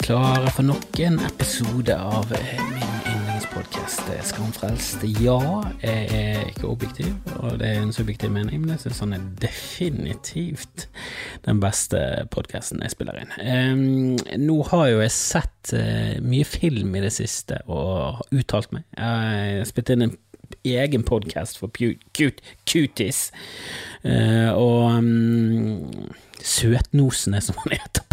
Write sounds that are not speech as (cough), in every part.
klare for nok en episode av min yndlingspodkast Skamfrelst. Ja, jeg er ikke objektiv, og det er en subjektiv mening, men jeg synes han er definitivt den beste podkasten jeg spiller inn. Um, nå har jo jeg sett uh, mye film i det siste og uttalt meg. Jeg har spilt inn en egen podkast for Cuties, uh, og um, Søtnosene, som han heter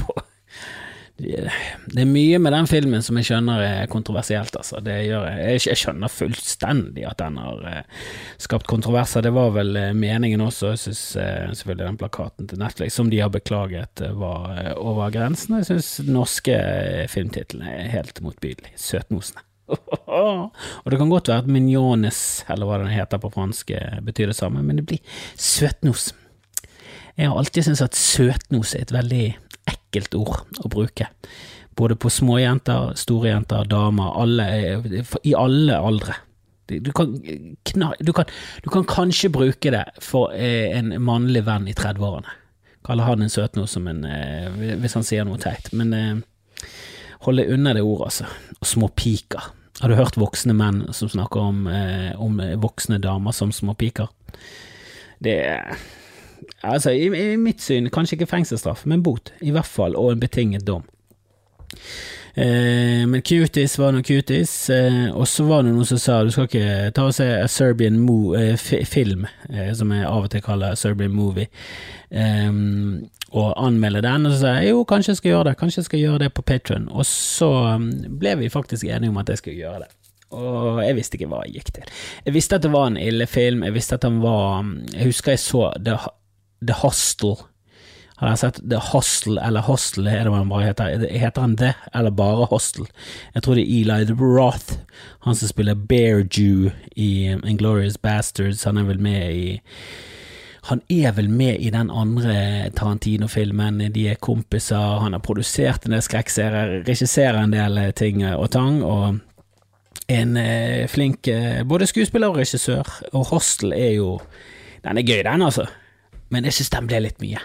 det er mye med den filmen som jeg skjønner er kontroversielt, altså. Jeg. Jeg skjønner fullstendig at den har uh, skapt kontroverser. Det var vel uh, meningen også. Jeg syns uh, selvfølgelig den plakaten til Netflix, som de har beklaget, var over grensen. Jeg syns norske filmtittelen er helt motbydelig. Søtnosene. (laughs) og det kan godt være at mignones, eller hva den heter på fransk, betyr det samme, men det blir søtnos. Jeg har alltid syntes at søtnos er et veldig ekkelt ord å bruke. Både på småjenter, store jenter, damer, alle, i alle aldre. Du kan, du, kan, du kan, kanskje bruke det for eh, en mannlig venn i 30-årene. Kalle han en søt noe som en eh, hvis han sier noe teit. Men eh, hold deg unna det ordet, altså. Og småpiker. Har du hørt voksne menn som snakker om, om voksne damer som små piker? Det Altså, i, i, mitt syn, kanskje ikke fengselsstraff, men bot, i hvert fall, og en betinget dom. Eh, men cuties var nå cuties, eh, og så var det noen som sa du skal ikke ta og se a Serbian mo eh, film, eh, som jeg av og til kaller Serbian movie, eh, og anmelde den, og så sa jeg jo, kanskje jeg skal gjøre det, kanskje jeg skal gjøre det på Patron, og så um, ble vi faktisk enige om at jeg skulle gjøre det. Og jeg visste ikke hva jeg gikk til. Jeg visste at det var en ille film, jeg visste at den var Jeg husker jeg så det The Hostel. Har dere sett The Hostel, eller Hostel, er det hva den bare heter? Heter han det, eller bare Hostel? Jeg tror det er Eli The Roth, han som spiller Bear Jew i Inglorious Bastards. Han er vel med i han er vel med i den andre Tarantino-filmen, de er kompiser, han har produsert en del skrekkserier, regisserer en del ting og tang, og en eh, flink eh, både skuespiller og regissør, og Hostel er jo Den er gøy, den, altså men jeg syns den ble litt mye.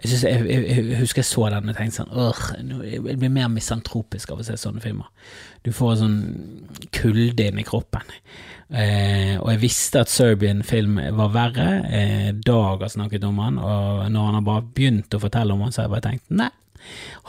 Jeg, synes, jeg, jeg, jeg, husker jeg så den og tenkte sånn jeg blir mer misantropisk av å se sånne filmer. Du får sånn kulde inn i kroppen. Eh, og jeg visste at Serbian film var verre. Eh, Dag har snakket om han, og når han har bare begynt å fortelle om han, så har jeg bare tenkt nei,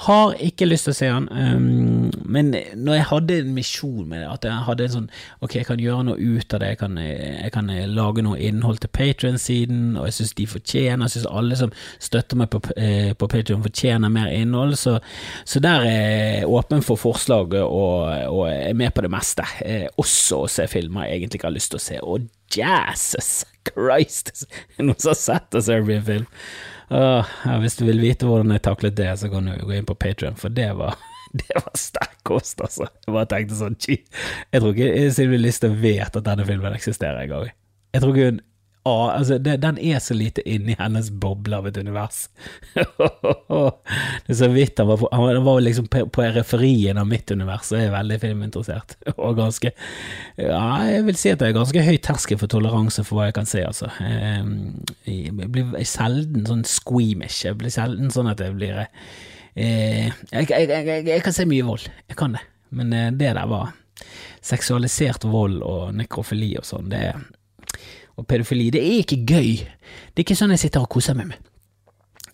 har ikke lyst til å se han, um, men når jeg hadde en misjon med det, at jeg hadde en sånn Ok, jeg kan gjøre noe ut av det, jeg kan, jeg kan lage noe innhold til Patrion-siden, og jeg syns de fortjener, jeg syns alle som støtter meg på, eh, på Patrion, fortjener mer innhold, så, så, der er jeg åpen for forslag og, og er med på det meste. Eh, også å se filmer jeg egentlig ikke har lyst til å se. Og Jesus Christ! (laughs) Noen som har sett en Serbian-film? Uh, hvis du vil vite hvordan jeg taklet det, så kan du gå inn på Patrion, for det var (laughs) det var sterk kost, altså. Jeg bare tenkte sånn, Jeg tror ikke Sylvi Listhaug vet at denne filmen eksisterer engang. Jeg tror ikke hun ah, altså, det, den er så lite inni hennes boble av et univers. (laughs) det er så vidt han var, på, han var liksom på, på referien av mitt univers, og er veldig filminteressert. (laughs) og ganske Ja, jeg vil si at det er ganske høy terskel for toleranse for hva jeg kan se, altså. Jeg blir sjelden sånn squeamish. Jeg blir sjelden sånn at jeg blir eh, jeg, jeg, jeg, jeg, kan se mye vold, jeg kan det, men eh, det der var seksualisert vold og nekrofili og sånn, det er og pedofili. Det er ikke gøy. Det er ikke sånn jeg sitter og koser meg med.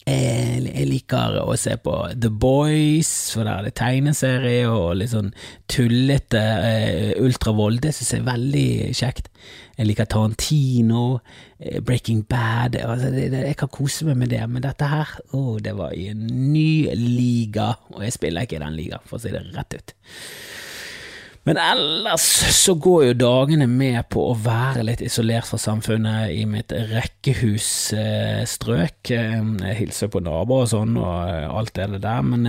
Jeg liker å se på The Boys, for der er det tegneserie og litt sånn tullete uh, ultravold. Det synes jeg er veldig kjekt. Jeg liker Tarantino, uh, Breaking Bad altså det, det, Jeg kan kose meg med det, men dette her, oh, det var i en ny liga, og jeg spiller ikke i den ligaen, for å si det rett ut. Men ellers så går jo dagene med på å være litt isolert fra samfunnet i mitt rekkehusstrøk. Jeg hilser på naboer og sånn, og alt det der, men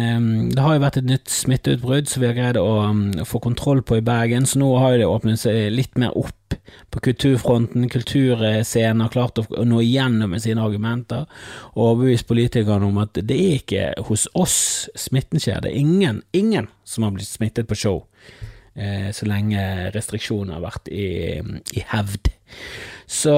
det har jo vært et nytt smitteutbrudd som vi har greid å få kontroll på i Bergen, så nå har det åpnet seg litt mer opp på kulturfronten. Kulturscenen har klart å nå igjennom med sine argumenter og overbevist politikerne om at det er ikke hos oss smitten skjer. Det er ingen, ingen som har blitt smittet på show. Eh, så lenge restriksjoner har vært i, i hevd. Så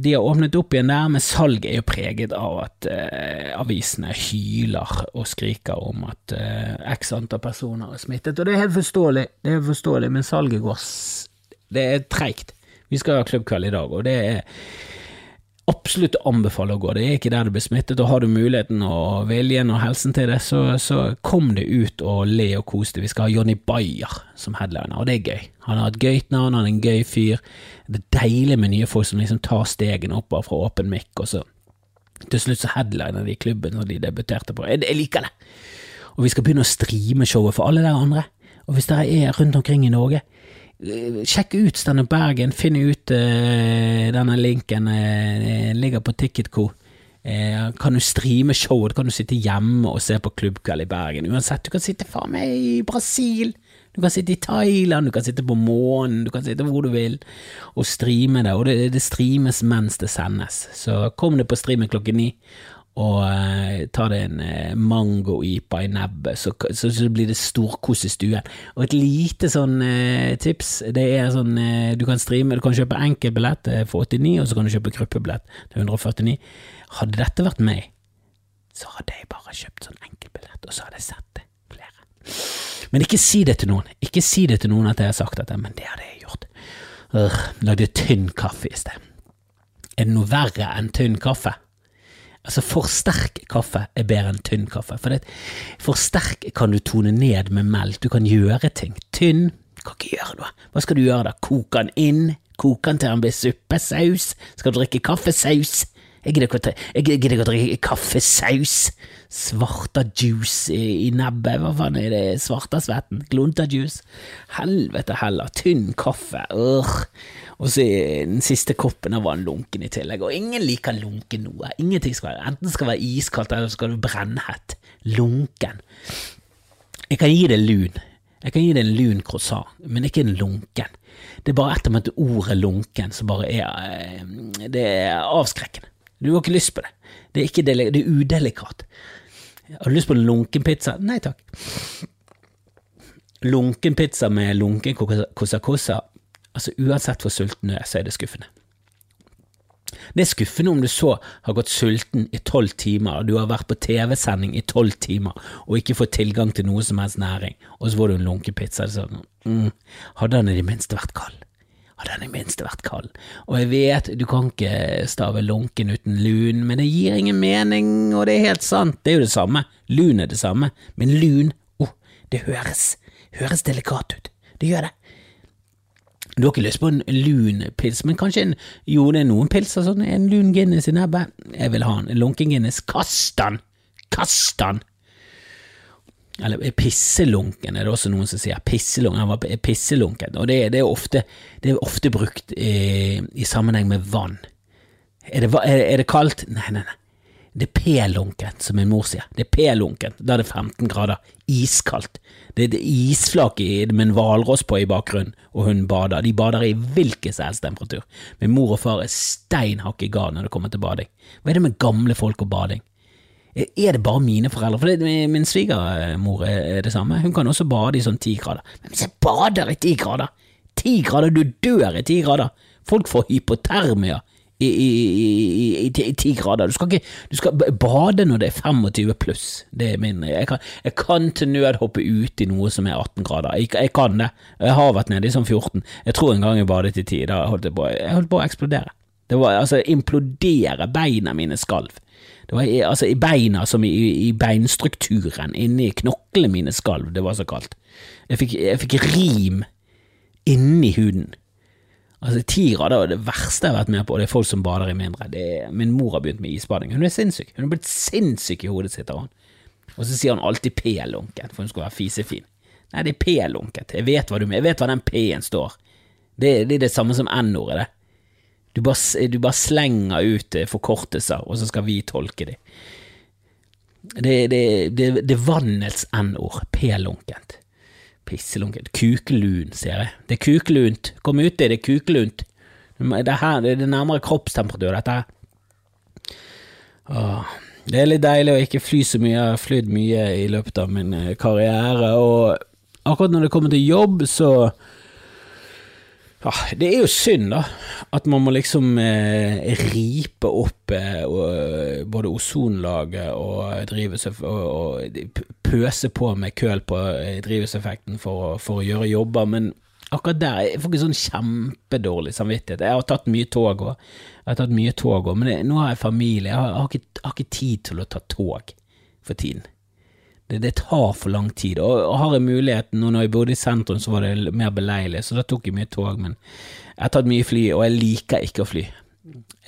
de har åpnet opp igjen der, men salget er jo preget av at eh, avisene hyler og skriker om at eh, x antall personer er smittet, og det er helt forståelig, det er forståelig, men salget går Det er treigt. Vi skal ha klubbkveld i dag, og det er absolutt anbefale å gå. Det er ikke der du blir smittet, og har du muligheten og viljen og helsen til det, så, så kom det ut og le og kos deg. Vi skal ha Johnny Bayer som headliner, og det er gøy. Han har et gøyt navn, han er en gøy fyr. Det er deilig med nye folk som liksom tar stegene Bare fra åpen mikk, og så til slutt så headliner de klubben når de debuterte på. Jeg, jeg liker det! Og vi skal begynne å streame showet for alle dere andre. Og hvis dere er rundt omkring i Norge, Sjekk ut Standup Bergen, finn ut uh, denne linken. Uh, ligger på Ticketco. Uh, kan du streame showet, kan du sitte hjemme og se på klubbkveld i Bergen. Uansett, du kan sitte faen meg i Brasil, du kan sitte i Thailand, du kan sitte på månen, du kan sitte hvor du vil og streame det. Og det, det streames mens det sendes. Så kom det på streamen klokken ni og uh, ta deg en uh, mango-ipa i nebbet, så, så, så, blir det storkos i stuen. Og et lite sånn uh, tips, det er sånn du kan streame, du kan kjøpe enkeltbillett for 89, og så kan du kjøpe gruppebillett til 149. Hadde dette vært meg, så hadde jeg bare kjøpt sånn enkeltbillett, og så hadde jeg sett det flere. Men ikke si det til noen, ikke si det til noen at jeg har sagt dette, men det hadde jeg gjort. Uh, lagde tynn kaffe i sted. Er det noe verre enn tynn kaffe? Altså, for sterk kaffe er bedre enn tynn kaffe. For det, for sterk kan du tone ned med melk, du kan gjøre ting. Tynn kan ikke gjøre noe. Hva skal du gjøre da? Koke den inn? Koke den til den blir suppesaus? Skal du drikke kaffesaus? Jeg gidder ikke å drikke kaffesaus. Svarta juice i, i nebbet, hva faen er det, svartasvetten? Glunta-juice? Helvete heller, tynn kaffe, Urgh. Og så den siste koppen av vann lunken i tillegg, og ingen liker lunken noe. Ingenting skal være, Enten skal være iskaldt, eller skal det brennhett. Lunken. Jeg kan gi det lun. Jeg kan gi det en lun croissant, men ikke en lunken. Det er bare etter med ordet lunken som bare er eh, Det er avskrekkende. Du har ikke lyst på det. Det er, ikke det er udelikat. Har du lyst på en lunken pizza? Nei takk. Lunken pizza med lunken cosa cosa Altså, uansett hvor sulten du er, så er det skuffende. Det er skuffende om du så har gått sulten i tolv timer, og du har vært på TV-sending i tolv timer og ikke fått tilgang til noe som helst næring, og så får du en lunkepizza. Sånn, mm, hadde den i det minste vært kald? Hadde den i minste vært kald? Og jeg vet, du kan ikke stave lunken uten lun, men det gir ingen mening, og det er helt sant, det er jo det samme. Lun er det samme, men lun, oh, det høres, høres delikat ut. Det gjør det. Du har ikke lyst på en lun pils, men kanskje en Jo, det er noen pilser sånn, en lun Guinness i nebbet. Jeg vil ha en lunken Guinness. Kast den! Kast den! Eller pisselunken, er det også noen som sier. Pisselunken, han var pisselunken. Og det, det, er, ofte, det er ofte brukt i, i sammenheng med vann. Er det, er, det kaldt? Nei, nei, nei. Det er p-lunken, som min mor sier. Det er p-lunken. Da er det 15 grader. Iskaldt. Det er isflak med en hvalross på i bakgrunnen, og hun bader. De bader i hvilken som helst temperatur. Min mor og far er stein i gard når det kommer til bading. Hva er det med gamle folk og bading? Er det bare mine foreldre? For det, min svigermor er det samme. Hun kan også bade i sånn ti grader. Men hvis jeg bader i ti grader Ti grader, du dør i ti grader! Folk får hypotermia i, ti grader. Du skal, ikke, du skal bade når det er 25 pluss. Det er min jeg kan, jeg kan til nød hoppe ut i noe som er 18 grader. Jeg, jeg, kan det. Jeg har vært nede i sånn 14. Jeg tror en gang jeg badet i 10. Da holdt jeg på, jeg holdt på å eksplodere. Det var altså implodere. Beina mine skalv. Det var altså i beina som i, i beinstrukturen. Inni knoklene mine skalv. Det var så kaldt. Jeg fikk, jeg fikk rim inni huden. Altså, Tira det det verste jeg har vært med på, og det er folk som bader i mindre. Er, min mor har begynt med isbading. Hun er sinnssyk. Hun er blitt sinnssyk i hodet sitt av han. Og så sier han alltid P-lunken, for hun skal være fisefin. Nei, det er P-lunket. Jeg vet hva du mener. Jeg vet hva den P-en står. Det, det, er det samme som N-ordet, det. Du bare, du bare, slenger ut eh, forkortelser, og så skal vi tolke dem. Det, det, det, det er vannets N-ord. P-lunkent. Pisselunkent. Kukelun, sier jeg. Det er kukelunt. Kom ut, det er kukelunt. Det, her, det er nærmere kroppstemperatur, dette her. Det er litt deilig å ikke fly så mye. Jeg har flydd mye i løpet av min eh, karriere, og akkurat når det kommer til jobb, så ja, Det er jo synd, da, at man må liksom eh, ripe opp eh, og, både ozonlaget og, og, og, pøse på med køl på eh, drivhuseffekten for, for, å gjøre jobber, men akkurat der jeg får ikke sånn kjempedårlig samvittighet. Jeg har tatt mye tog òg, jeg har tatt mye tog òg, men det, nå har jeg familie, jeg har, jeg har, ikke, jeg har ikke tid til å ta tog for tiden. Det, det, tar for lang tid. Og, og har jeg muligheten, nå når jeg bodde i sentrum, så var det mer beleilig, så da tok jeg mye tog, men jeg har tatt mye fly, og jeg liker ikke å fly.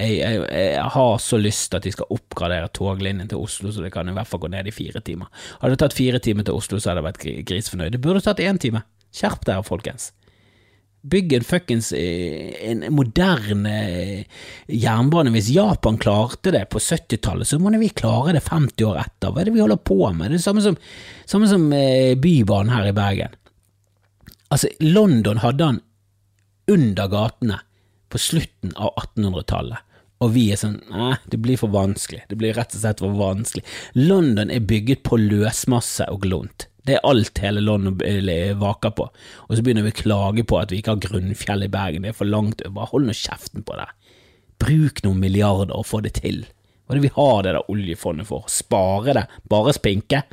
Jeg, jeg, jeg, har så lyst til at de skal oppgradere toglinjen til Oslo, så det kan i hvert fall gå ned i fire timer. Hadde det tatt fire timer til Oslo, så hadde jeg vært grisfornøyd. Det burde tatt én time. Skjerp dere, folkens. Bygg en fuckings eh, en moderne eh, jernbane. Hvis Japan klarte det på 70-tallet, så må vi klare det 50 år etter. Hva er det vi holder på med? Det er det samme som, samme som eh, Bybanen her i Bergen. Altså, London hadde han under gatene på slutten av 1800-tallet. Og vi er sånn Nei, det blir for vanskelig. Det blir rett og slett for vanskelig. London er bygget på løsmasse og glunt. Det er alt hele London vaker på. Og så begynner vi å klage på at vi ikke har grunnfjell i Bergen, det er for langt Bare hold nå kjeften på det. Bruk noen milliarder og få det til. Hva er det vi har det der oljefondet for? Spare det? Bare spinke?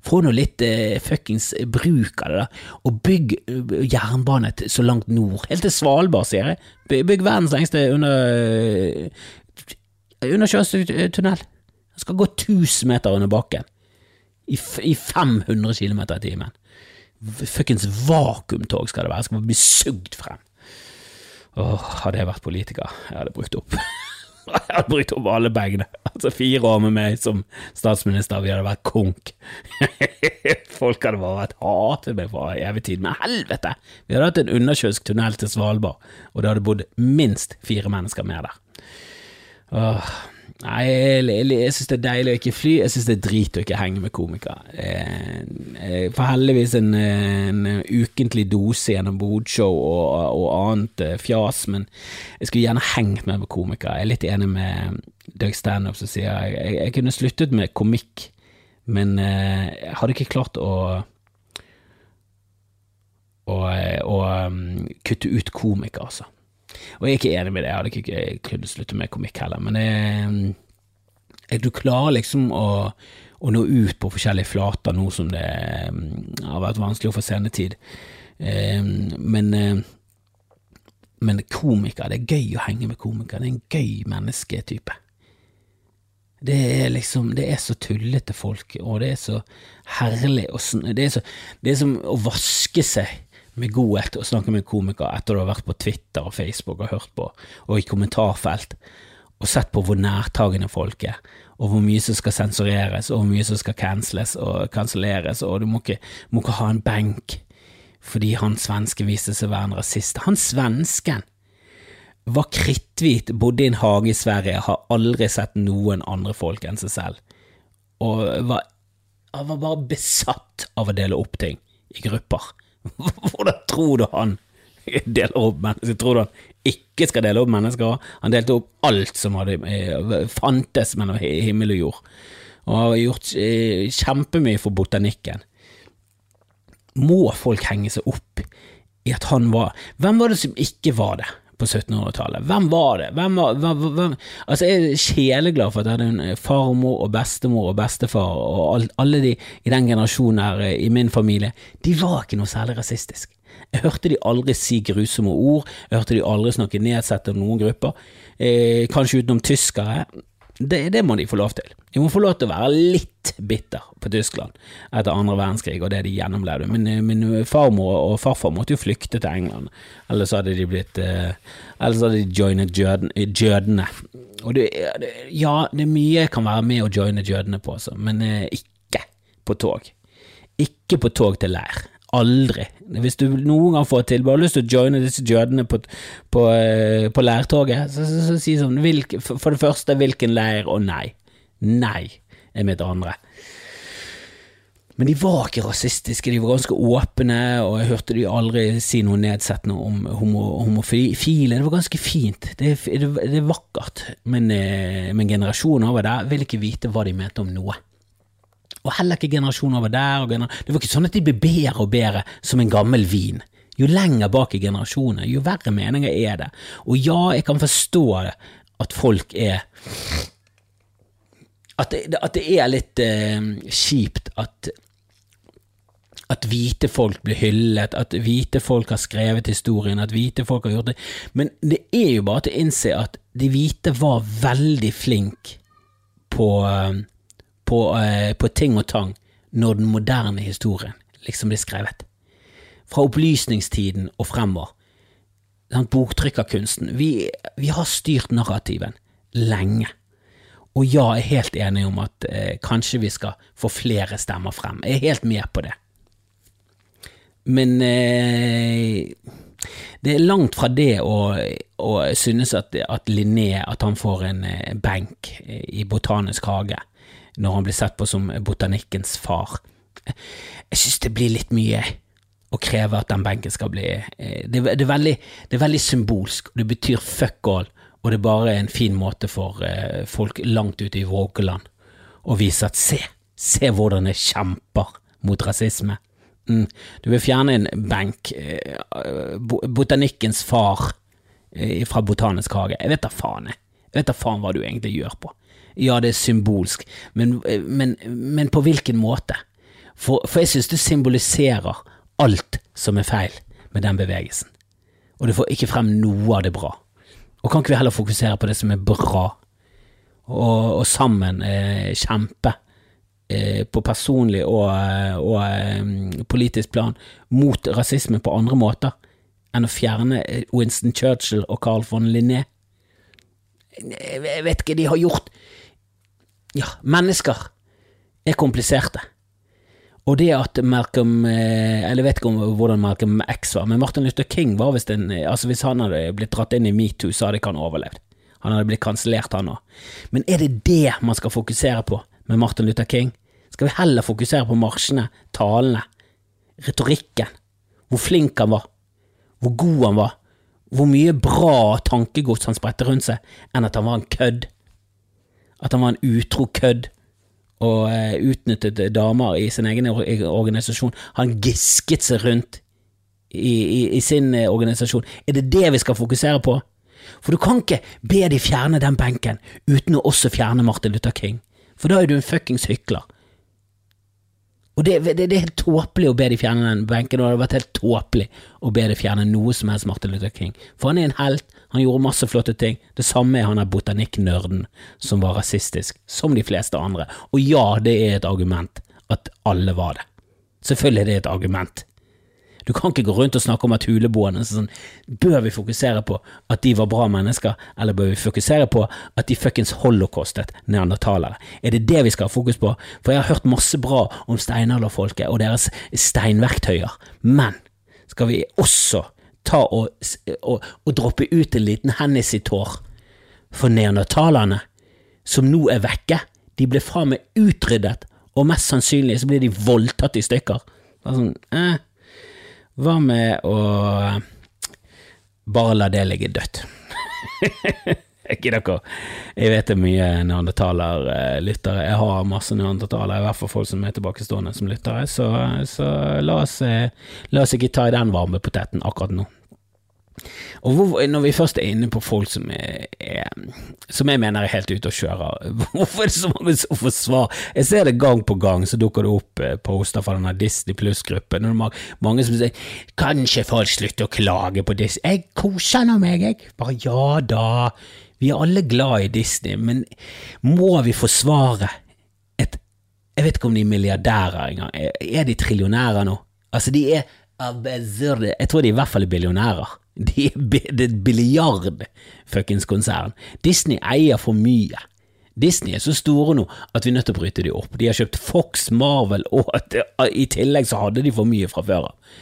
Få nå litt eh, fuckings bruk av det, da, og bygg uh, jernbane så langt nord, helt til Svalbard, sier jeg. Bygg verdens lengste under, uh, undersjøstunnel. Den skal gå 1000 meter under bakken i, i 500 km i timen. Fuckings vakuumtog skal det være, skal bli sugd frem. Åh, hadde jeg vært politiker, jeg hadde brukt opp (laughs) Jeg hadde brukt opp alle pengene. Altså fire år med meg som statsminister, vi hadde vært konk. (laughs) Folk hadde bare vært hatet meg for evig tid, men helvete! Vi hadde hatt en undersjøisk tunnel til Svalbard, og det hadde bodd minst fire mennesker mer der. Åh. Nei, jeg, jeg, jeg syns det er deilig å ikke fly, jeg syns det er drit å ikke henge med komikere. Jeg, jeg får heldigvis en, en, ukentlig dose gjennom bodshow og, og, annet eh, fjas, men jeg skulle gjerne hengt med med komikere. Jeg er litt enig med Doug Standup som sier jeg, jeg, kunne sluttet med komikk, men eh, jeg hadde ikke klart å å, å um, kutte ut komikere, altså. Og jeg er ikke enig med det, jeg hadde ikke kunnet slutte med komikk heller, men jeg, eh, du klarer liksom å, å, nå ut på forskjellige flater nå som det mm, har vært vanskelig å få sendetid. Eh, men, eh, men komikere, det er gøy å henge med komikere, det er en gøy mennesketype. Det er liksom, det er så tullete folk, og det er så herlig, og det det er som å vaske seg med godhet å snakke med komiker etter du har vært på Twitter og Facebook og hørt på, og i kommentarfelt, og sett på hvor nærtagende folk er, og hvor mye som skal sensureres, og hvor mye som skal canceles og kanselleres, og du må ikke, må ikke ha en benk fordi han svenske viste seg å være en rasist. Han svensken var kritthvit, bodde i en hage i Sverige, har aldri sett noen andre folk enn seg selv, og var, han var bare besatt av å dele opp ting i grupper. (laughs) Hvordan tror du han deler opp mennesker? Tror du han ikke skal dele opp mennesker? Han delte opp alt som hadde, eh, fantes mellom himmel og jord, og har gjort eh, kjempemye for botanikken. Må folk henge seg opp i at han var Hvem var det som ikke var det? På 1700-tallet. Hvem var det? Hvem var, hvem, hvem, altså Jeg er sjeleglad for at jeg hadde en farmor og bestemor og bestefar og alle de i den generasjonen her i min familie. De var ikke noe særlig rasistisk. Jeg hørte de aldri si grusomme ord, jeg hørte de aldri snakke nedsettende om noen grupper, eh, kanskje utenom tyskere. Det, det, må de få lov til. De må få lov til å være litt bitter på Tyskland etter andre verdenskrig og det de gjennomlevde. Min, min farmor og farfar måtte jo flykte til England, ellers hadde de blitt eh, Ellers hadde de joinet jødene. Og det, ja, det er mye jeg kan være med å joine jødene på, altså, men eh, ikke på tog. Ikke på tog til leir. Aldri. Hvis du noen gang får tilbud og har lyst til å joine disse jødene på, på, eh, på leirtoget, så, så, så, si sånn hvilke, For det første, hvilken leir, og nei. Nei er mitt andre. Men de var ikke rasistiske, de var ganske åpne, og jeg hørte de aldri si noe nedsettende om homo, homofile. Det var ganske fint, det, det, det er vakkert, men, eh, men generasjonen over der vil ikke vite hva de mente om noe. Og heller ikke generasjonen over der. det var ikke sånn at de ble bedre og bedre som en gammel vin. Jo lenger bak i generasjoner, jo verre meninger er det. Og ja, jeg kan forstå at folk er At det, at det er litt eh, kjipt at at hvite folk blir hyllet, at hvite folk har skrevet historien, at hvite folk har gjort det. Men det er jo bare til å innse at de hvite var veldig flinke på, eh, på, eh, på ting og tang når den moderne historien liksom blir skrevet. Fra opplysningstiden og fremover. Boktrykkerkunsten. Vi, vi har styrt narrativen lenge. Og ja, jeg er helt enig om at eh, kanskje vi skal få flere stemmer frem. Jeg er helt med på det. Men eh, det er langt fra det å, å synes at, at Linné at han får en eh, benk i Botanisk hage når han blir sett på som botanikkens far. Jeg synes det blir litt mye å kreve at den benken skal bli eh, det, er veldig, det, er veldig, symbolsk, og det betyr fuck all, og det er bare en fin måte for eh, folk langt ute i Vågeland å vise at se, se hvordan jeg kjemper mot rasisme. Mm. Du vil fjerne en benk, eh, botanikkens far fra Botanisk hage. Jeg vet da faen, jeg. Jeg vet da faen hva du egentlig gjør på. Ja, det er symbolsk, men, eh, men, men på hvilken måte? For, for jeg synes det symboliserer alt som er feil med den bevegelsen. Og du får ikke frem noe av det bra. Og kan ikke vi heller fokusere på det som er bra, og, og sammen eh, kjempe eh, på personlig og, og eh, politisk plan mot rasisme på andre måter enn å fjerne eh, Winston Churchill og Carl von Linné? Jeg vet ikke, de har gjort Ja, mennesker er kompliserte. Og det at Malcolm eh, Eller jeg vet ikke hvordan Malcolm X var, men Martin Luther King var visst en Altså Hvis han hadde blitt dratt inn i metoo, så hadde ikke han overlevd. Han hadde blitt kansellert, han òg. Men er det det man skal fokusere på med Martin Luther King? Skal vi heller fokusere på marsjene, talene, retorikken, hvor flink han var, hvor god han var, hvor mye bra tankegods han spredte rundt seg, enn at han var en kødd? At han var en utro kødd og eh, utnyttet damer i sin egen organisasjon. Han gisket seg rundt i, i, i sin uh, organisasjon. Er det det vi skal fokusere på? For du kan ikke be de fjerne den benken uten å også fjerne Martin Luther King, for da er du en fuckings hykler. Og det, det, det, er helt tåpelig å be de fjerne den benken, og det hadde vært helt tåpelig å be de fjerne noe som helst Martin Luther King. For han er en helt, han gjorde masse flotte ting. Det samme er han der botanikknerden som var rasistisk, som de fleste andre. Og ja, det er et argument at alle var det. Selvfølgelig er det et argument. Du kan ikke gå rundt og snakke om at huleboerne sånn, Bør vi fokusere på at de var bra mennesker, eller bør vi fokusere på at de fuckings holocaustet neandertalere? Er det det vi skal ha fokus på? For jeg har hørt masse bra om steinalderfolket og deres steinverktøyer, men skal vi også ta og, og, og droppe ut en liten Hennessy-tår for neandertalerne, som nå er vekke? De ble faen meg utryddet, og mest sannsynlig så blir de voldtatt i stykker. Sånn, eh, hva med å bare la det ligge dødt? (laughs) ikke dere? Jeg vet det er mye neandertalerlyttere. Jeg har masse neandertalere, i hvert fall folk som er tilbakestående som lyttere, så, så la, oss, eh, la oss ikke ta i den varme poteten akkurat nå. Og hvor, når vi først er inne på folk som er, er, som jeg mener er helt ute å kjøre, (laughs) hvorfor er det så mange som får svar? Jeg ser det gang på gang, så dukker det opp eh, poster fra denne Disney Pluss-gruppen, er mange som sier kanskje folk slutter å klage på Disney, jeg koser nå meg, jeg, bare ja da, vi er alle glad i Disney, men må vi forsvare et Jeg vet ikke om de er milliardærer engang, er de trillionærer nå? Altså, de er jeg tror de i hvert fall er billionærer. De er et biljard-fuckings konsern. Disney eier for mye. Disney er så store nå at vi er nødt til å bryte dem opp. De har kjøpt Fox, Marvel, og i tillegg så hadde de for mye fra før av.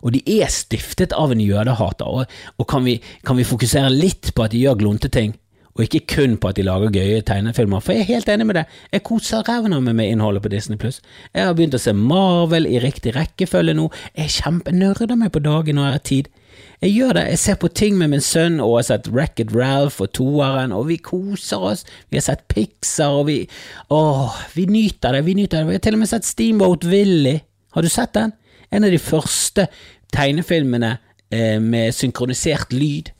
Og de er stiftet av en jødehater, og, og kan, vi, kan, vi, fokusere litt på at de gjør glunte ting, og ikke kun på at de lager gøye tegnefilmer, for jeg er helt enig med det, jeg koser ræven av meg med innholdet på Disney Pluss. Jeg har begynt å se Marvel i riktig rekkefølge nå, jeg kjempenerder meg på dagen når jeg har tid. Jeg gjør det, jeg ser på ting med min sønn og har sett Racket Ralph og toeren, og vi koser oss, vi har sett Pixar, og vi… åh, vi nyter det, vi nyter det, vi har til og med sett Steamboat Willy, har du sett den? En av de første tegnefilmene eh, med synkronisert lyd.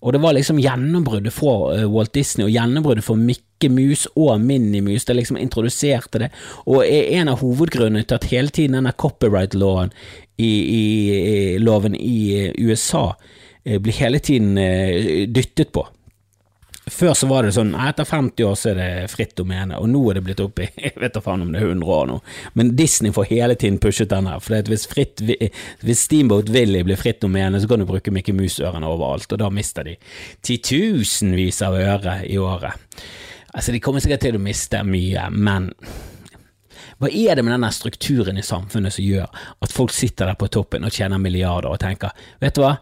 Og det var liksom gjennombruddet for uh, Walt Disney, og gjennombruddet for Mikke Mus og Minimus. Det liksom introduserte det, og er en av hovedgrunnene til at hele tiden denne copyright-loven i, i, i, i USA uh, blir hele tiden dyttet på. Før så var det sånn etter 50 år så er det fritt domene, og nå er det blitt opp i (laughs) jeg vet da faen om det er 100 år nå. Men Disney får hele tiden pushet den her. For hvis, fritt, hvis Steamboat Willy blir fritt domene, så kan du bruke Mickey Mouse-ørene overalt, og da mister de titusenvis av øre i året. Altså, de kommer sikkert til å miste mye, men hva er det med denne strukturen i samfunnet som gjør at folk sitter der på toppen og tjener milliarder og tenker, vet du hva,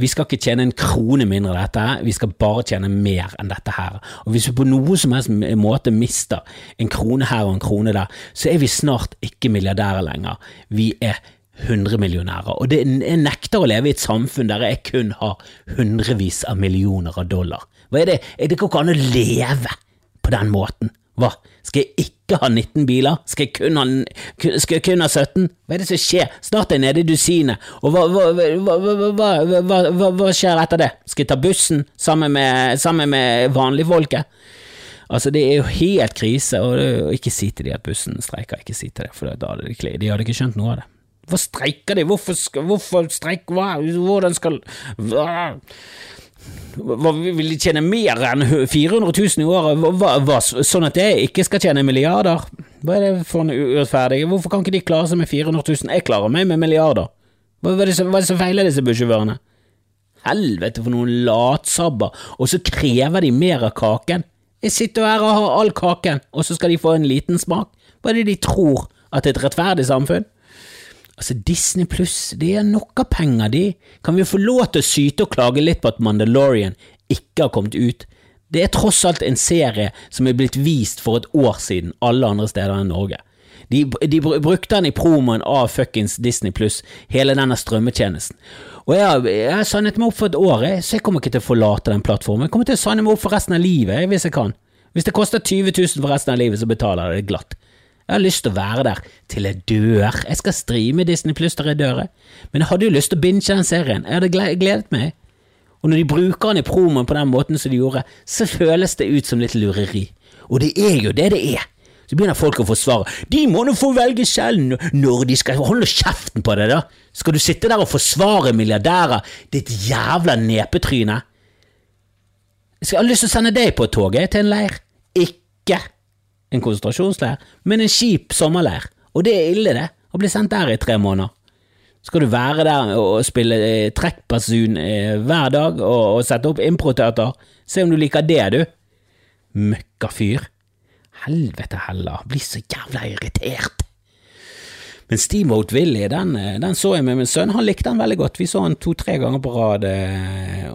vi skal ikke tjene en krone mindre av dette, vi skal bare tjene mer enn dette her. Og Hvis vi på noe som helst måte mister en krone her og en krone der, så er vi snart ikke milliardærer lenger. Vi er hundremillionærer. Og det, jeg nekter å leve i et samfunn der jeg kun har hundrevis av millioner av dollar. Hva er det? Er det ikke an å leve på den måten? Hva, skal jeg ikke ha 19 biler? Skal jeg kun ha, skal jeg kun ha 17? Hva er det som skjer? Snart er jeg nede i dusinet, og hva, hva, hva, skjer etter det? Skal jeg ta bussen sammen med, sammen med vanligfolket? Altså, det er jo helt krise, og ikke si til de at bussen streiker, ikke si til det, for da hadde de, de hadde ikke skjønt noe av det. Hvorfor streiker de? Hvorfor, hvorfor streik, hva, hvordan skal hva? Hva, Vil de tjene mer enn 400 000 i året, sånn at jeg ikke skal tjene milliarder? Hva er det for en urettferdig? Hvorfor kan ikke de klare seg med 400 000? Jeg klarer meg med milliarder. Hva, som, hva er det som feiler disse bussjåførene? Helvete for noen latsabber, og så krever de mer av kaken. Jeg sitter her og har all kaken, og så skal de få en liten smak. Hva er det de tror? At et rettferdig samfunn? Altså, Disney pluss, det er nok av penger, de. Kan vi få lov til å syte og klage litt på at Mandalorian ikke har kommet ut? Det er tross alt en serie som er blitt vist for et år siden alle andre steder enn Norge. De, de brukte den i promoen av fuckings Disney pluss, hele denne strømmetjenesten. Og jeg har, har signet meg opp for et år, så jeg kommer ikke til å forlate den plattformen. Jeg kommer til å signe meg opp for resten av livet, hvis jeg kan. Hvis det koster 20 000 for resten av livet, så betaler jeg det glatt. Jeg har lyst til å være der til jeg dør. Jeg skal streame Disney Pluss der jeg dør. Men jeg hadde jo lyst til å binge den serien. Jeg hadde gledet meg. Og når de bruker den i promoen på den måten som de gjorde, så føles det ut som litt lureri. Og det er jo det det er. Så begynner folk å forsvare. De må nå få velge selv når de skal Hold nå kjeften på det, da. Skal du sitte der og forsvare milliardærer, ditt jævla nepetryne? Jeg har lyst til å sende deg på et tog, til en leir. Ikke en konsentrasjonsleir, men en kjip sommerleir. Og det er ille, det, å bli sendt der i tre måneder. Skal du være der og spille eh, trekkbasun eh, hver dag og, sette opp improteater? Se om du liker det, du. Møkkafyr. Helvete heller, blir så jævla irritert. Men Steamboat Willy, den, eh, den, så jeg med min sønn, han likte den veldig godt. Vi så han to-tre ganger på rad. Eh,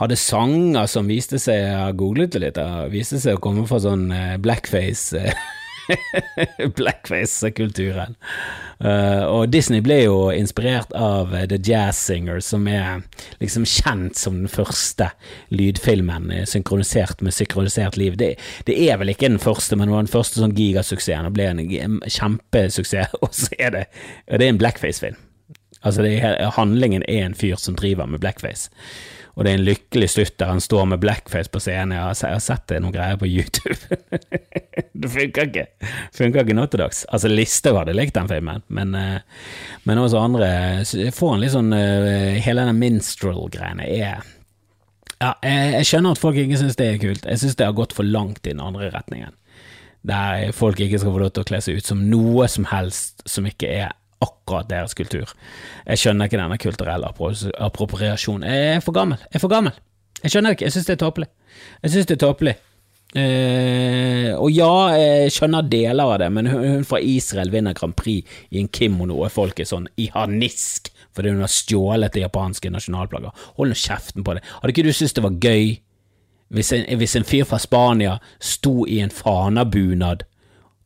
hadde sanger som viste seg Jeg googlet det litt, viste seg å komme fra sånn eh, blackface eh, (laughs) Blackface-kulturen. Uh, og Disney ble jo inspirert av The Jazz Singer, som er liksom kjent som den første lydfilmen synkronisert med synkronisert liv. Det, det er vel ikke den første, men det var den første sånn gigasuksessen og ble en kjempesuksess. (laughs) Og så er det, det er en blackface-film. Altså, er, handlingen er en fyr som driver med blackface og det er en lykkelig slutt der han står med blackface på scenen. Jeg har, sett det noen greier på YouTube. (laughs) det funker ikke Funker ikke nå til dags. Altså, Listhaug hadde likt den filmen, men, uh, men også andre får en litt sånn uh, Hele den minstrel-greiene er Ja, jeg, jeg, skjønner at folk ikke syns det er kult. Jeg syns det har gått for langt i den andre retningen. Der folk ikke skal få lov til å kle seg ut som noe som helst som ikke er akkurat deres kultur. Jeg skjønner ikke denne kulturelle appropriasjonen. Jeg er for gammel. Jeg er for gammel. Jeg skjønner ikke. Jeg syns det er tåpelig. Jeg syns det er tåpelig. Eh, og ja, jeg skjønner deler av det, men hun, hun fra Israel vinner Grand Prix i en kimono, og folk er sånn i harnisk fordi hun har stjålet det japanske nasjonalplagget. Hold nå kjeften på det. Hadde ikke du syntes det var gøy hvis en, hvis en fyr fra Spania sto i en fanabunad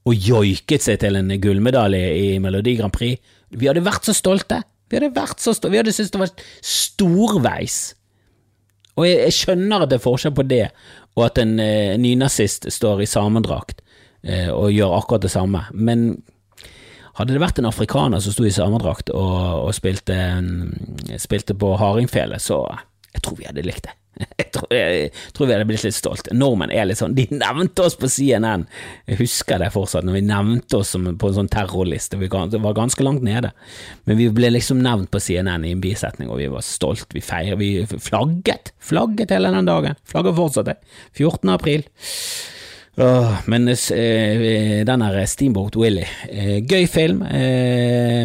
og joiket seg til en gullmedalje i Melodi Grand Prix. Vi hadde vært så stolte. Vi hadde vært så stolte. Vi hadde syntes det var storveis. Og jeg, jeg, skjønner at det er forskjell på det og at en eh, nynazist står i samedrakt eh, og gjør akkurat det samme, men Hadde det vært en afrikaner som sto i samedrakt og, og spilte, spilte på hardingfele, så jeg tror vi hadde likt det. (laughs) Jeg tror, jeg tror, vi hadde blitt litt stolt. Nordmenn er litt sånn De nevnte oss på CNN! Jeg husker det fortsatt, når vi nevnte oss på en sånn terrorliste. Vi var ganske langt nede, men vi ble liksom nevnt på CNN i en bisetning, og vi var stolt. Vi feiret, vi flagget! Flagget hele den dagen. Flagget fortsatt, 14. april. Åh, men eh, den her Steamboat Willie, eh, gøy film,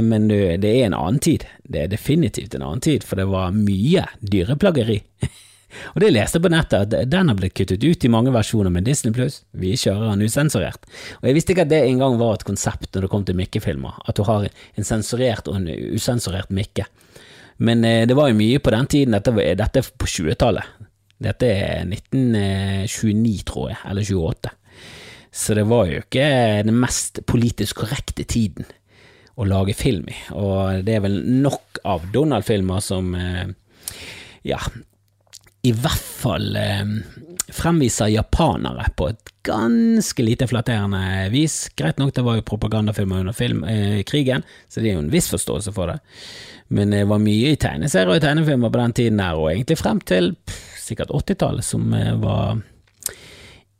men det er en annen tid. Det er definitivt en annen tid, for det var mye dyreplageri. (laughs) og det leste på nettet, at den har blitt kuttet ut i mange versjoner med Disney pluss. Vi kjører den usensurert. Og jeg visste ikke at det engang var et konsept når det kom til Mikke-filmer, at du har en sensurert og en usensurert Mikke. Men det var jo mye på den tiden, dette, dette er på 20-tallet. Dette er 1929, tror jeg, eller 28. Så det var jo ikke den mest politisk korrekte tiden å lage film i, og det er vel nok av Donald-filmer som eh, ja, i hvert fall eh, fremviser japanere på et ganske lite flatterende vis. Greit nok, det var jo propagandafilmer under film, eh, krigen, så det er jo en viss forståelse for det. Men det var mye i tegneserier og tegnefilmer på den tiden her, og egentlig frem til pff, sikkert 80-tallet, som eh, var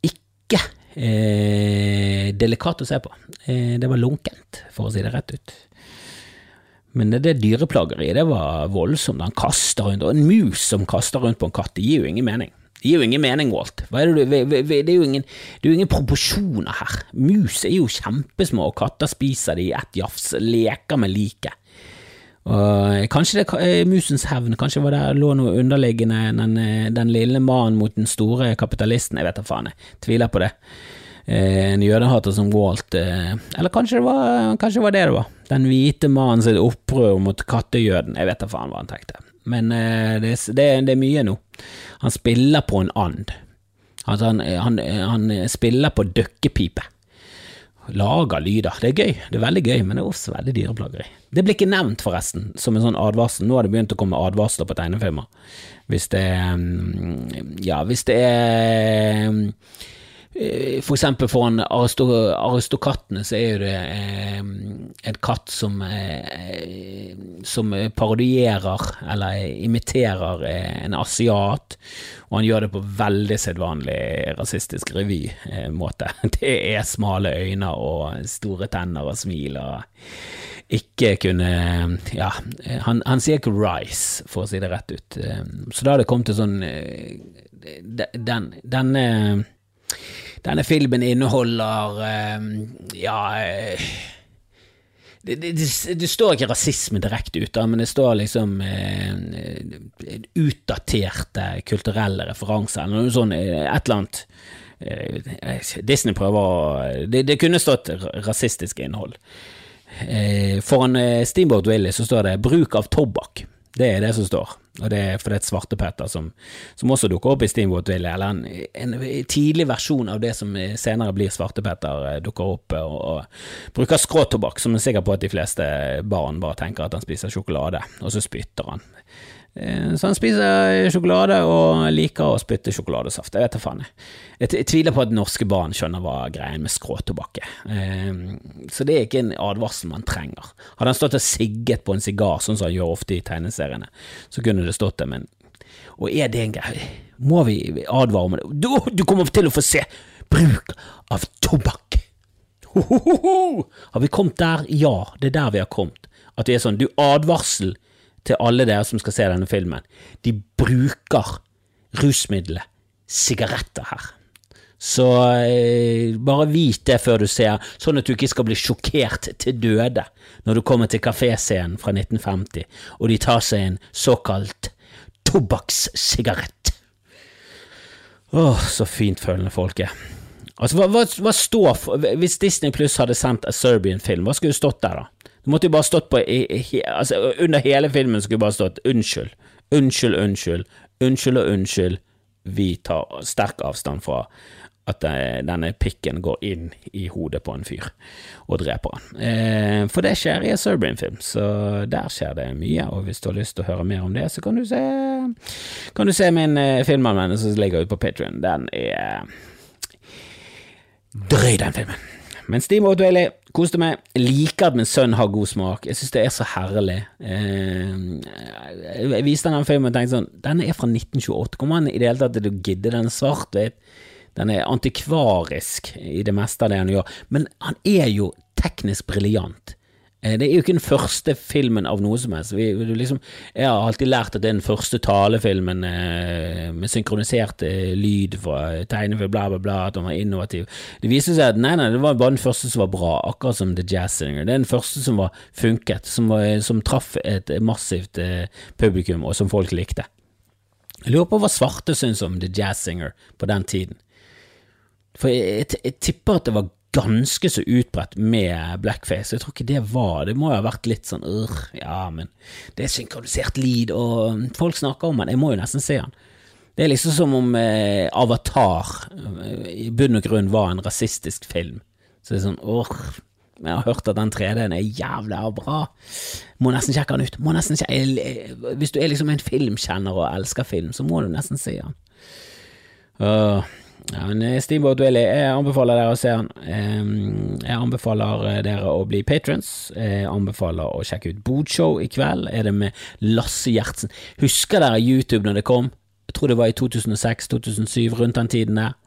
ikke eh, delikat å se på. Eh, det var lunkent, for å si det rett ut. Men det, dyreplageriet, det var voldsomt. Han kaster rundt, og en mus som kaster rundt på en katt, det gir jo ingen mening. Det gir jo ingen mening, Walt. Det, er jo ingen, det er jo ingen proporsjoner her. Mus er jo kjempesmå, og katter spiser de i ett jafs, leker med liket. Og kanskje det er musens hevn, kanskje var det lå noe underliggende den, den lille mannen mot den store kapitalisten, jeg vet da faen, jeg tviler på det. Eh, en jødehater som Walt eh, Eller kanskje det, var, kanskje det var det det var. Den hvite mannen sitt opprør mot kattejøden, jeg vet da faen hva han tenkte. Men eh, det, det, det, er mye nå. Han spiller på en and. Altså han, han, han spiller på døkkepipe lager lyder. Det er gøy, det er veldig gøy, men det er også veldig dyreplageri. Det blir ikke nevnt, forresten, som en sånn advarsel. Nå har det begynt å komme advarsler på tegnefilmer. Hvis det mm, Ja, hvis det er mm, for eksempel for en aristokattene så er det eh, en katt som, eh, som parodierer eller imiterer eh, en asiat, og han gjør det på veldig sedvanlig rasistisk revymåte. (laughs) Det er smale øyne og store tenner og smil og ikke kunne Ja, han, han sier ikke 'rise', for å si det rett ut. Eh, så da har det kommet til sånn Den, denne denne filmen inneholder uh, Ja uh, det, det, det, det, står ikke rasisme direkte ut, men det står liksom uh, utdaterte kulturelle referanser, eller noe sånt, et eller annet. Disney prøver å det, kunne stått rasistisk innhold. Foran Steamboat Willie så står det 'bruk av tobakk'. Det er det som står, og det er fordi Svartepetter, som, som også dukker opp i Steamboat Willy, eller en, en, tidlig versjon av det som senere blir Svartepetter, eh, dukker opp og, og bruker skråtobakk, som er sikker på at de fleste barn bare tenker at han spiser sjokolade, og så spytter han. Eh, så han spiser sjokolade og liker å spytte sjokoladesaft. Jeg vet da faen. Jeg tviler på at norske barn skjønner hva greien med skråtobakk er. Eh, så det er ikke en advarsel man trenger. Hadde han stått og sigget på en sigar, sånn som han gjør ofte i tegneseriene, så kunne det stått det, men Og er det en greie? Må vi advare om det? Du, du kommer til å få se bruk av tobakk! Har vi kommet der? Ja, det er der vi har kommet. At det er sånn, du, advarsel til alle dere som skal se denne filmen. De bruker rusmiddelet sigaretter her. Så eh, bare vit det før du ser, sånn at du ikke skal bli sjokkert til døde når du kommer til kaféscenen fra 1950 og de tar seg en såkalt tobakkssigarett. Åh, så fint følende folk er. Altså, hva, hva, hva står for Hvis Disney Pluss hadde sendt A Serbian film, hva skulle stått der, da? Det måtte jo bare stått på altså, Under hele filmen skulle du bare stått 'unnskyld', 'unnskyld, unnskyld', 'unnskyld og unnskyld'. Vi tar sterk avstand fra at eh, denne pikken går inn i hodet på en fyr og dreper han. Eh, for det skjer i en Serbian-film, så der skjer det mye. Og hvis du har lyst til å høre mer om det, så kan du se, kan du se min eh, som ligger ute på Patrion. Den er Drøy, den filmen. Men Steve O'Dwaley koste meg. Liker at min sønn har god smak. Jeg synes det er så herlig. Eh, jeg viste den filmen og tenkte sånn Denne er fra 1928. Kommer han i det hele tatt til å gidde? Den svart-hvitt. Den er antikvarisk i det meste av det han gjør. Men han er jo teknisk briljant. Eh, det er jo ikke den første filmen av noe som helst. Vi, liksom, jeg har alltid lært at det er den første talefilmen eh, med synkronisert eh, lyd fra tegnefilm, bla, bla, bla, at den var innovativ. Det viste seg at nei, nei, det var bare den første som var bra, akkurat som The Jazz Singer. Det er den første som var funket, som, var, som traff et massivt eh, publikum, og som folk likte. Jeg lurer på hva svarte syns om The Jazz Singer på den tiden. For jeg, jeg, jeg tipper at det var ganske så utbredt med blackface. Jeg tror ikke det var Det må jo ha vært litt sånn øh, ja, men det er synkronisert lyd, og folk snakker om den. Jeg må jo nesten se den. Det er liksom som om eh, Avatar eh, i bunn og grunn var en rasistisk film. Så det er sånn åh, jeg har hørt at den 3D-en er jævlig bra. Må nesten sjekke den ut. Må nesten sjekke. Hvis du er liksom en filmkjenner og elsker film, så må du nesten se den. Uh, ja, men eh, Steamboat Willy, jeg anbefaler dere å se han. Jeg anbefaler eh, dere å bli patrons. Jeg anbefaler å sjekke ut Bodshow i kveld. Er det med Lasse Gjertsen? Husker dere YouTube når det kom? Jeg tror det var i 2006-2007, rundt den tiden der.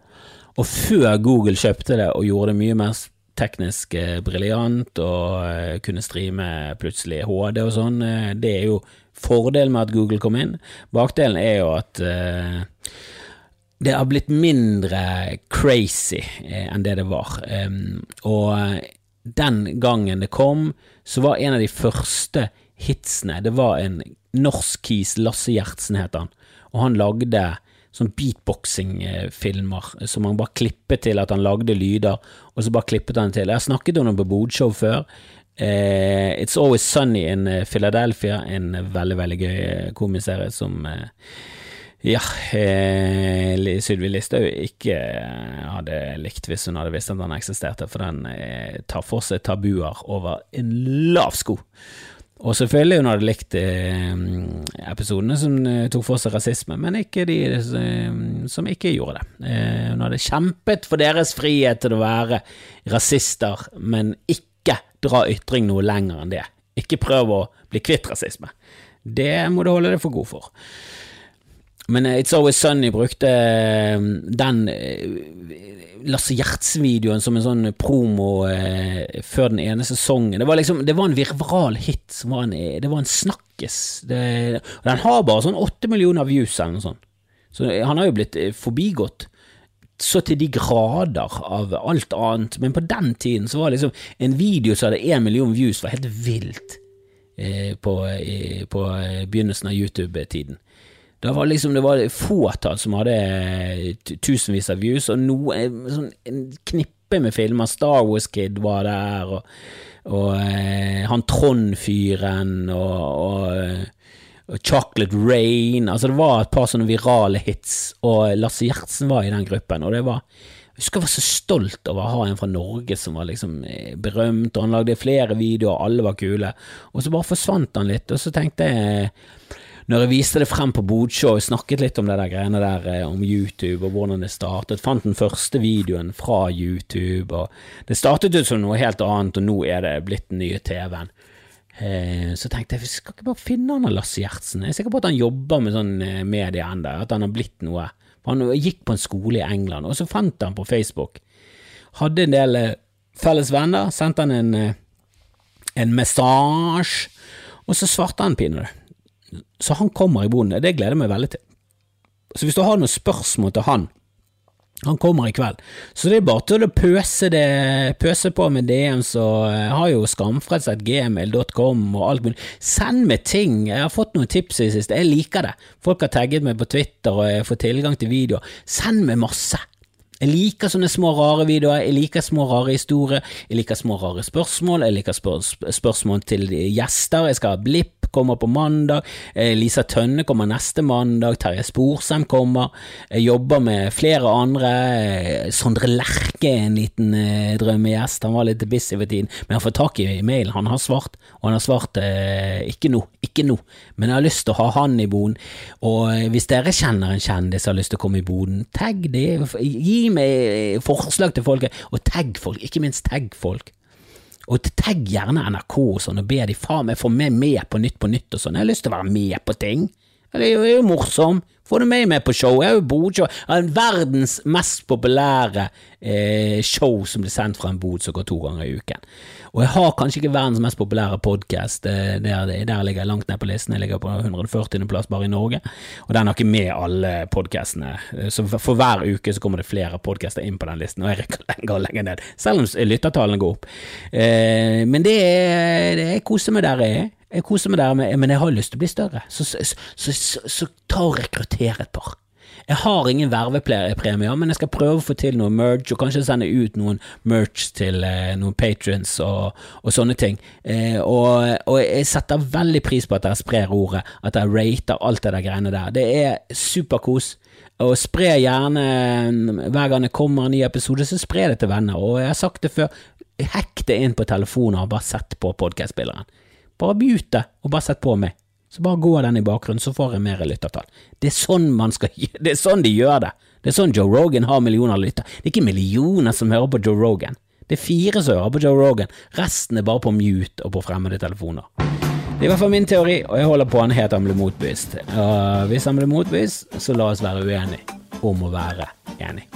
Og før Google kjøpte det og gjorde det mye mer teknisk eh, briljant og kunne streame plutselig HD og sånn, det er jo fordelen med at Google kom inn. Bakdelen er jo at det har blitt mindre crazy eh, enn det det var. Um, og eh, den gangen det kom, så var en av de første hitsene Det var en norsk kis, Lasse Gjertsen het han, og han lagde sånn beatboxing-filmer som han bare klippet til at han lagde lyder, og så bare klippet han til. Jeg har snakket om det på Bodshow før. Uh, It's Always Sunny in Philadelphia, en veldig, veldig gøy komiserie som uh, ja, eh, Sylvi Listhaug ikke eh, hadde likt hvis hun hadde visst at den eksisterte, for den eh, tar for seg tabuer over en lav sko. Og selvfølgelig hun hadde likt eh, episodene som tok for seg rasisme, men ikke de som ikke gjorde det. Hun hadde kjempet for deres frihet til å være rasister, men ikke dra ytring noe lenger enn det. Ikke prøv å bli kvitt rasisme. Det må du holde deg for god for. Men eh, It's Always Sunny brukte eh, den eh, Lasse Gjertsen-videoen som en sånn promo før den ene sesongen. Det var liksom, det var en virvral hit. Var en, det var en snakkes. Det, den har bare sånn åtte millioner views eller noe sånt. Så han har jo blitt forbigått så til de grader av alt annet. Men på den tiden så var liksom en video som hadde én million views, var helt vilt på, på begynnelsen av YouTube-tiden. Det var liksom det var fåtall som hadde eh, tusenvis av views, og noe, eh, sånn, en knippe med filmer. Star Wars Kid var der, og, og eh, han Trond-fyren, og, og, og, Chocolate Rain Altså, det var et par sånne virale hits, og Lasse Gjertsen var i den gruppen, og det var jeg husker jeg var så stolt over å ha en fra Norge som var liksom eh, berømt, og han lagde flere videoer, alle var kule, og så bare forsvant han litt, og så tenkte jeg når jeg viste det frem på Bodshow, snakket litt om det der greiene der eh, om YouTube og hvordan det startet, fant den første videoen fra YouTube, og det startet ut som noe helt annet, og nå er det blitt den nye TV-en. Eh, så tenkte jeg, vi skal ikke bare finne han Lasse Gjertsen? Jeg er sikker på at han jobber med sånn eh, medie ennå, at han har blitt noe. Han gikk på en skole i England, og så fant han på Facebook. Hadde en del felles venner, sendte han en, en message, og så svarte han pinadø. Så han kommer i boden, det gleder jeg meg veldig til. Så hvis du har noen spørsmål til han, han kommer i kveld. Så det er bare til å pøse, det, pøse på med DM, så jeg har jo skamfrelst.gmail.com og alt mulig. Send meg ting, jeg har fått noen tips i det siste, jeg liker det. Folk har tagget meg på Twitter, og jeg får tilgang til videoer. Send meg masse. Jeg liker sånne små, rare videoer, jeg liker små, rare historier, jeg liker små, rare spørsmål, jeg liker spør spørsmål til gjester, jeg skal ha blipp, kommer på mandag, eh, Lisa Tønne kommer neste mandag, Terje Sporsem kommer. Jeg jobber med flere andre. Eh, Sondre Lerche er en liten eh, drømmegjest, han var litt busy for tiden, men han får tak i mailen. Han har svart, og han har svart eh, ikke nå, ikke nå, men jeg har lyst til å ha han i boden. Og eh, hvis dere kjenner en kjendis som har lyst til å komme i boden, tagg det, gi meg forslag til folket, og tagg folk, ikke minst tagg folk. Og tagg gjerne NRK og sånn, og be de faen meg få meg med på Nytt på Nytt og sånn. Jeg har lyst til å være med på ting. Det er jo, er jo morsom. Få med meg på show. Jeg er jo bodshow. Verdens mest populære eh, show som blir sendt fra en bod som går to ganger i uken. Og jeg har kanskje ikke verdens mest populære podkast. Eh, der, der ligger jeg langt ned på listen. Jeg ligger på 140. plass bare i Norge. Og den har ikke med alle podkastene. Eh, så for hver uke så kommer det flere podkaster inn på den listen, og jeg rekker lenger og lenger ned. Selv om lyttertallene går opp. Eh, men det er, det er koser meg der jeg er. Jeg koser meg der, men jeg har lyst til å bli større. Så, så, så, så ta og rekruttere et par. Jeg har ingen vervepremier, men jeg skal prøve å få til noe merge, og kanskje sende ut noen merch til eh, noen patrons og, og, sånne ting. Eh, og, og, jeg setter veldig pris på at dere sprer ordet, at dere rater alt det der greiene der. Det er superkos. Og spre gjerne hver gang det kommer en ny episode, så spre det til venner. Og jeg har sagt det før, hekk det inn på telefoner og bare sett på podkastspilleren. Bare mute og bare sett på meg. Så bare går den i bakgrunnen, så får jeg mer lyttertall. Det er sånn man skal Det er sånn de gjør det. Det er sånn Joe Rogan har millioner lyttere. Det er ikke millioner som hører på Joe Rogan. Det er fire som hører på Joe Rogan. Resten er bare på mute og på fremmede telefoner. Det er i hvert fall min teori, og jeg holder på han helt han blir motbevist. Uh, hvis han blir motbevist, så la oss være uenige om å være enige.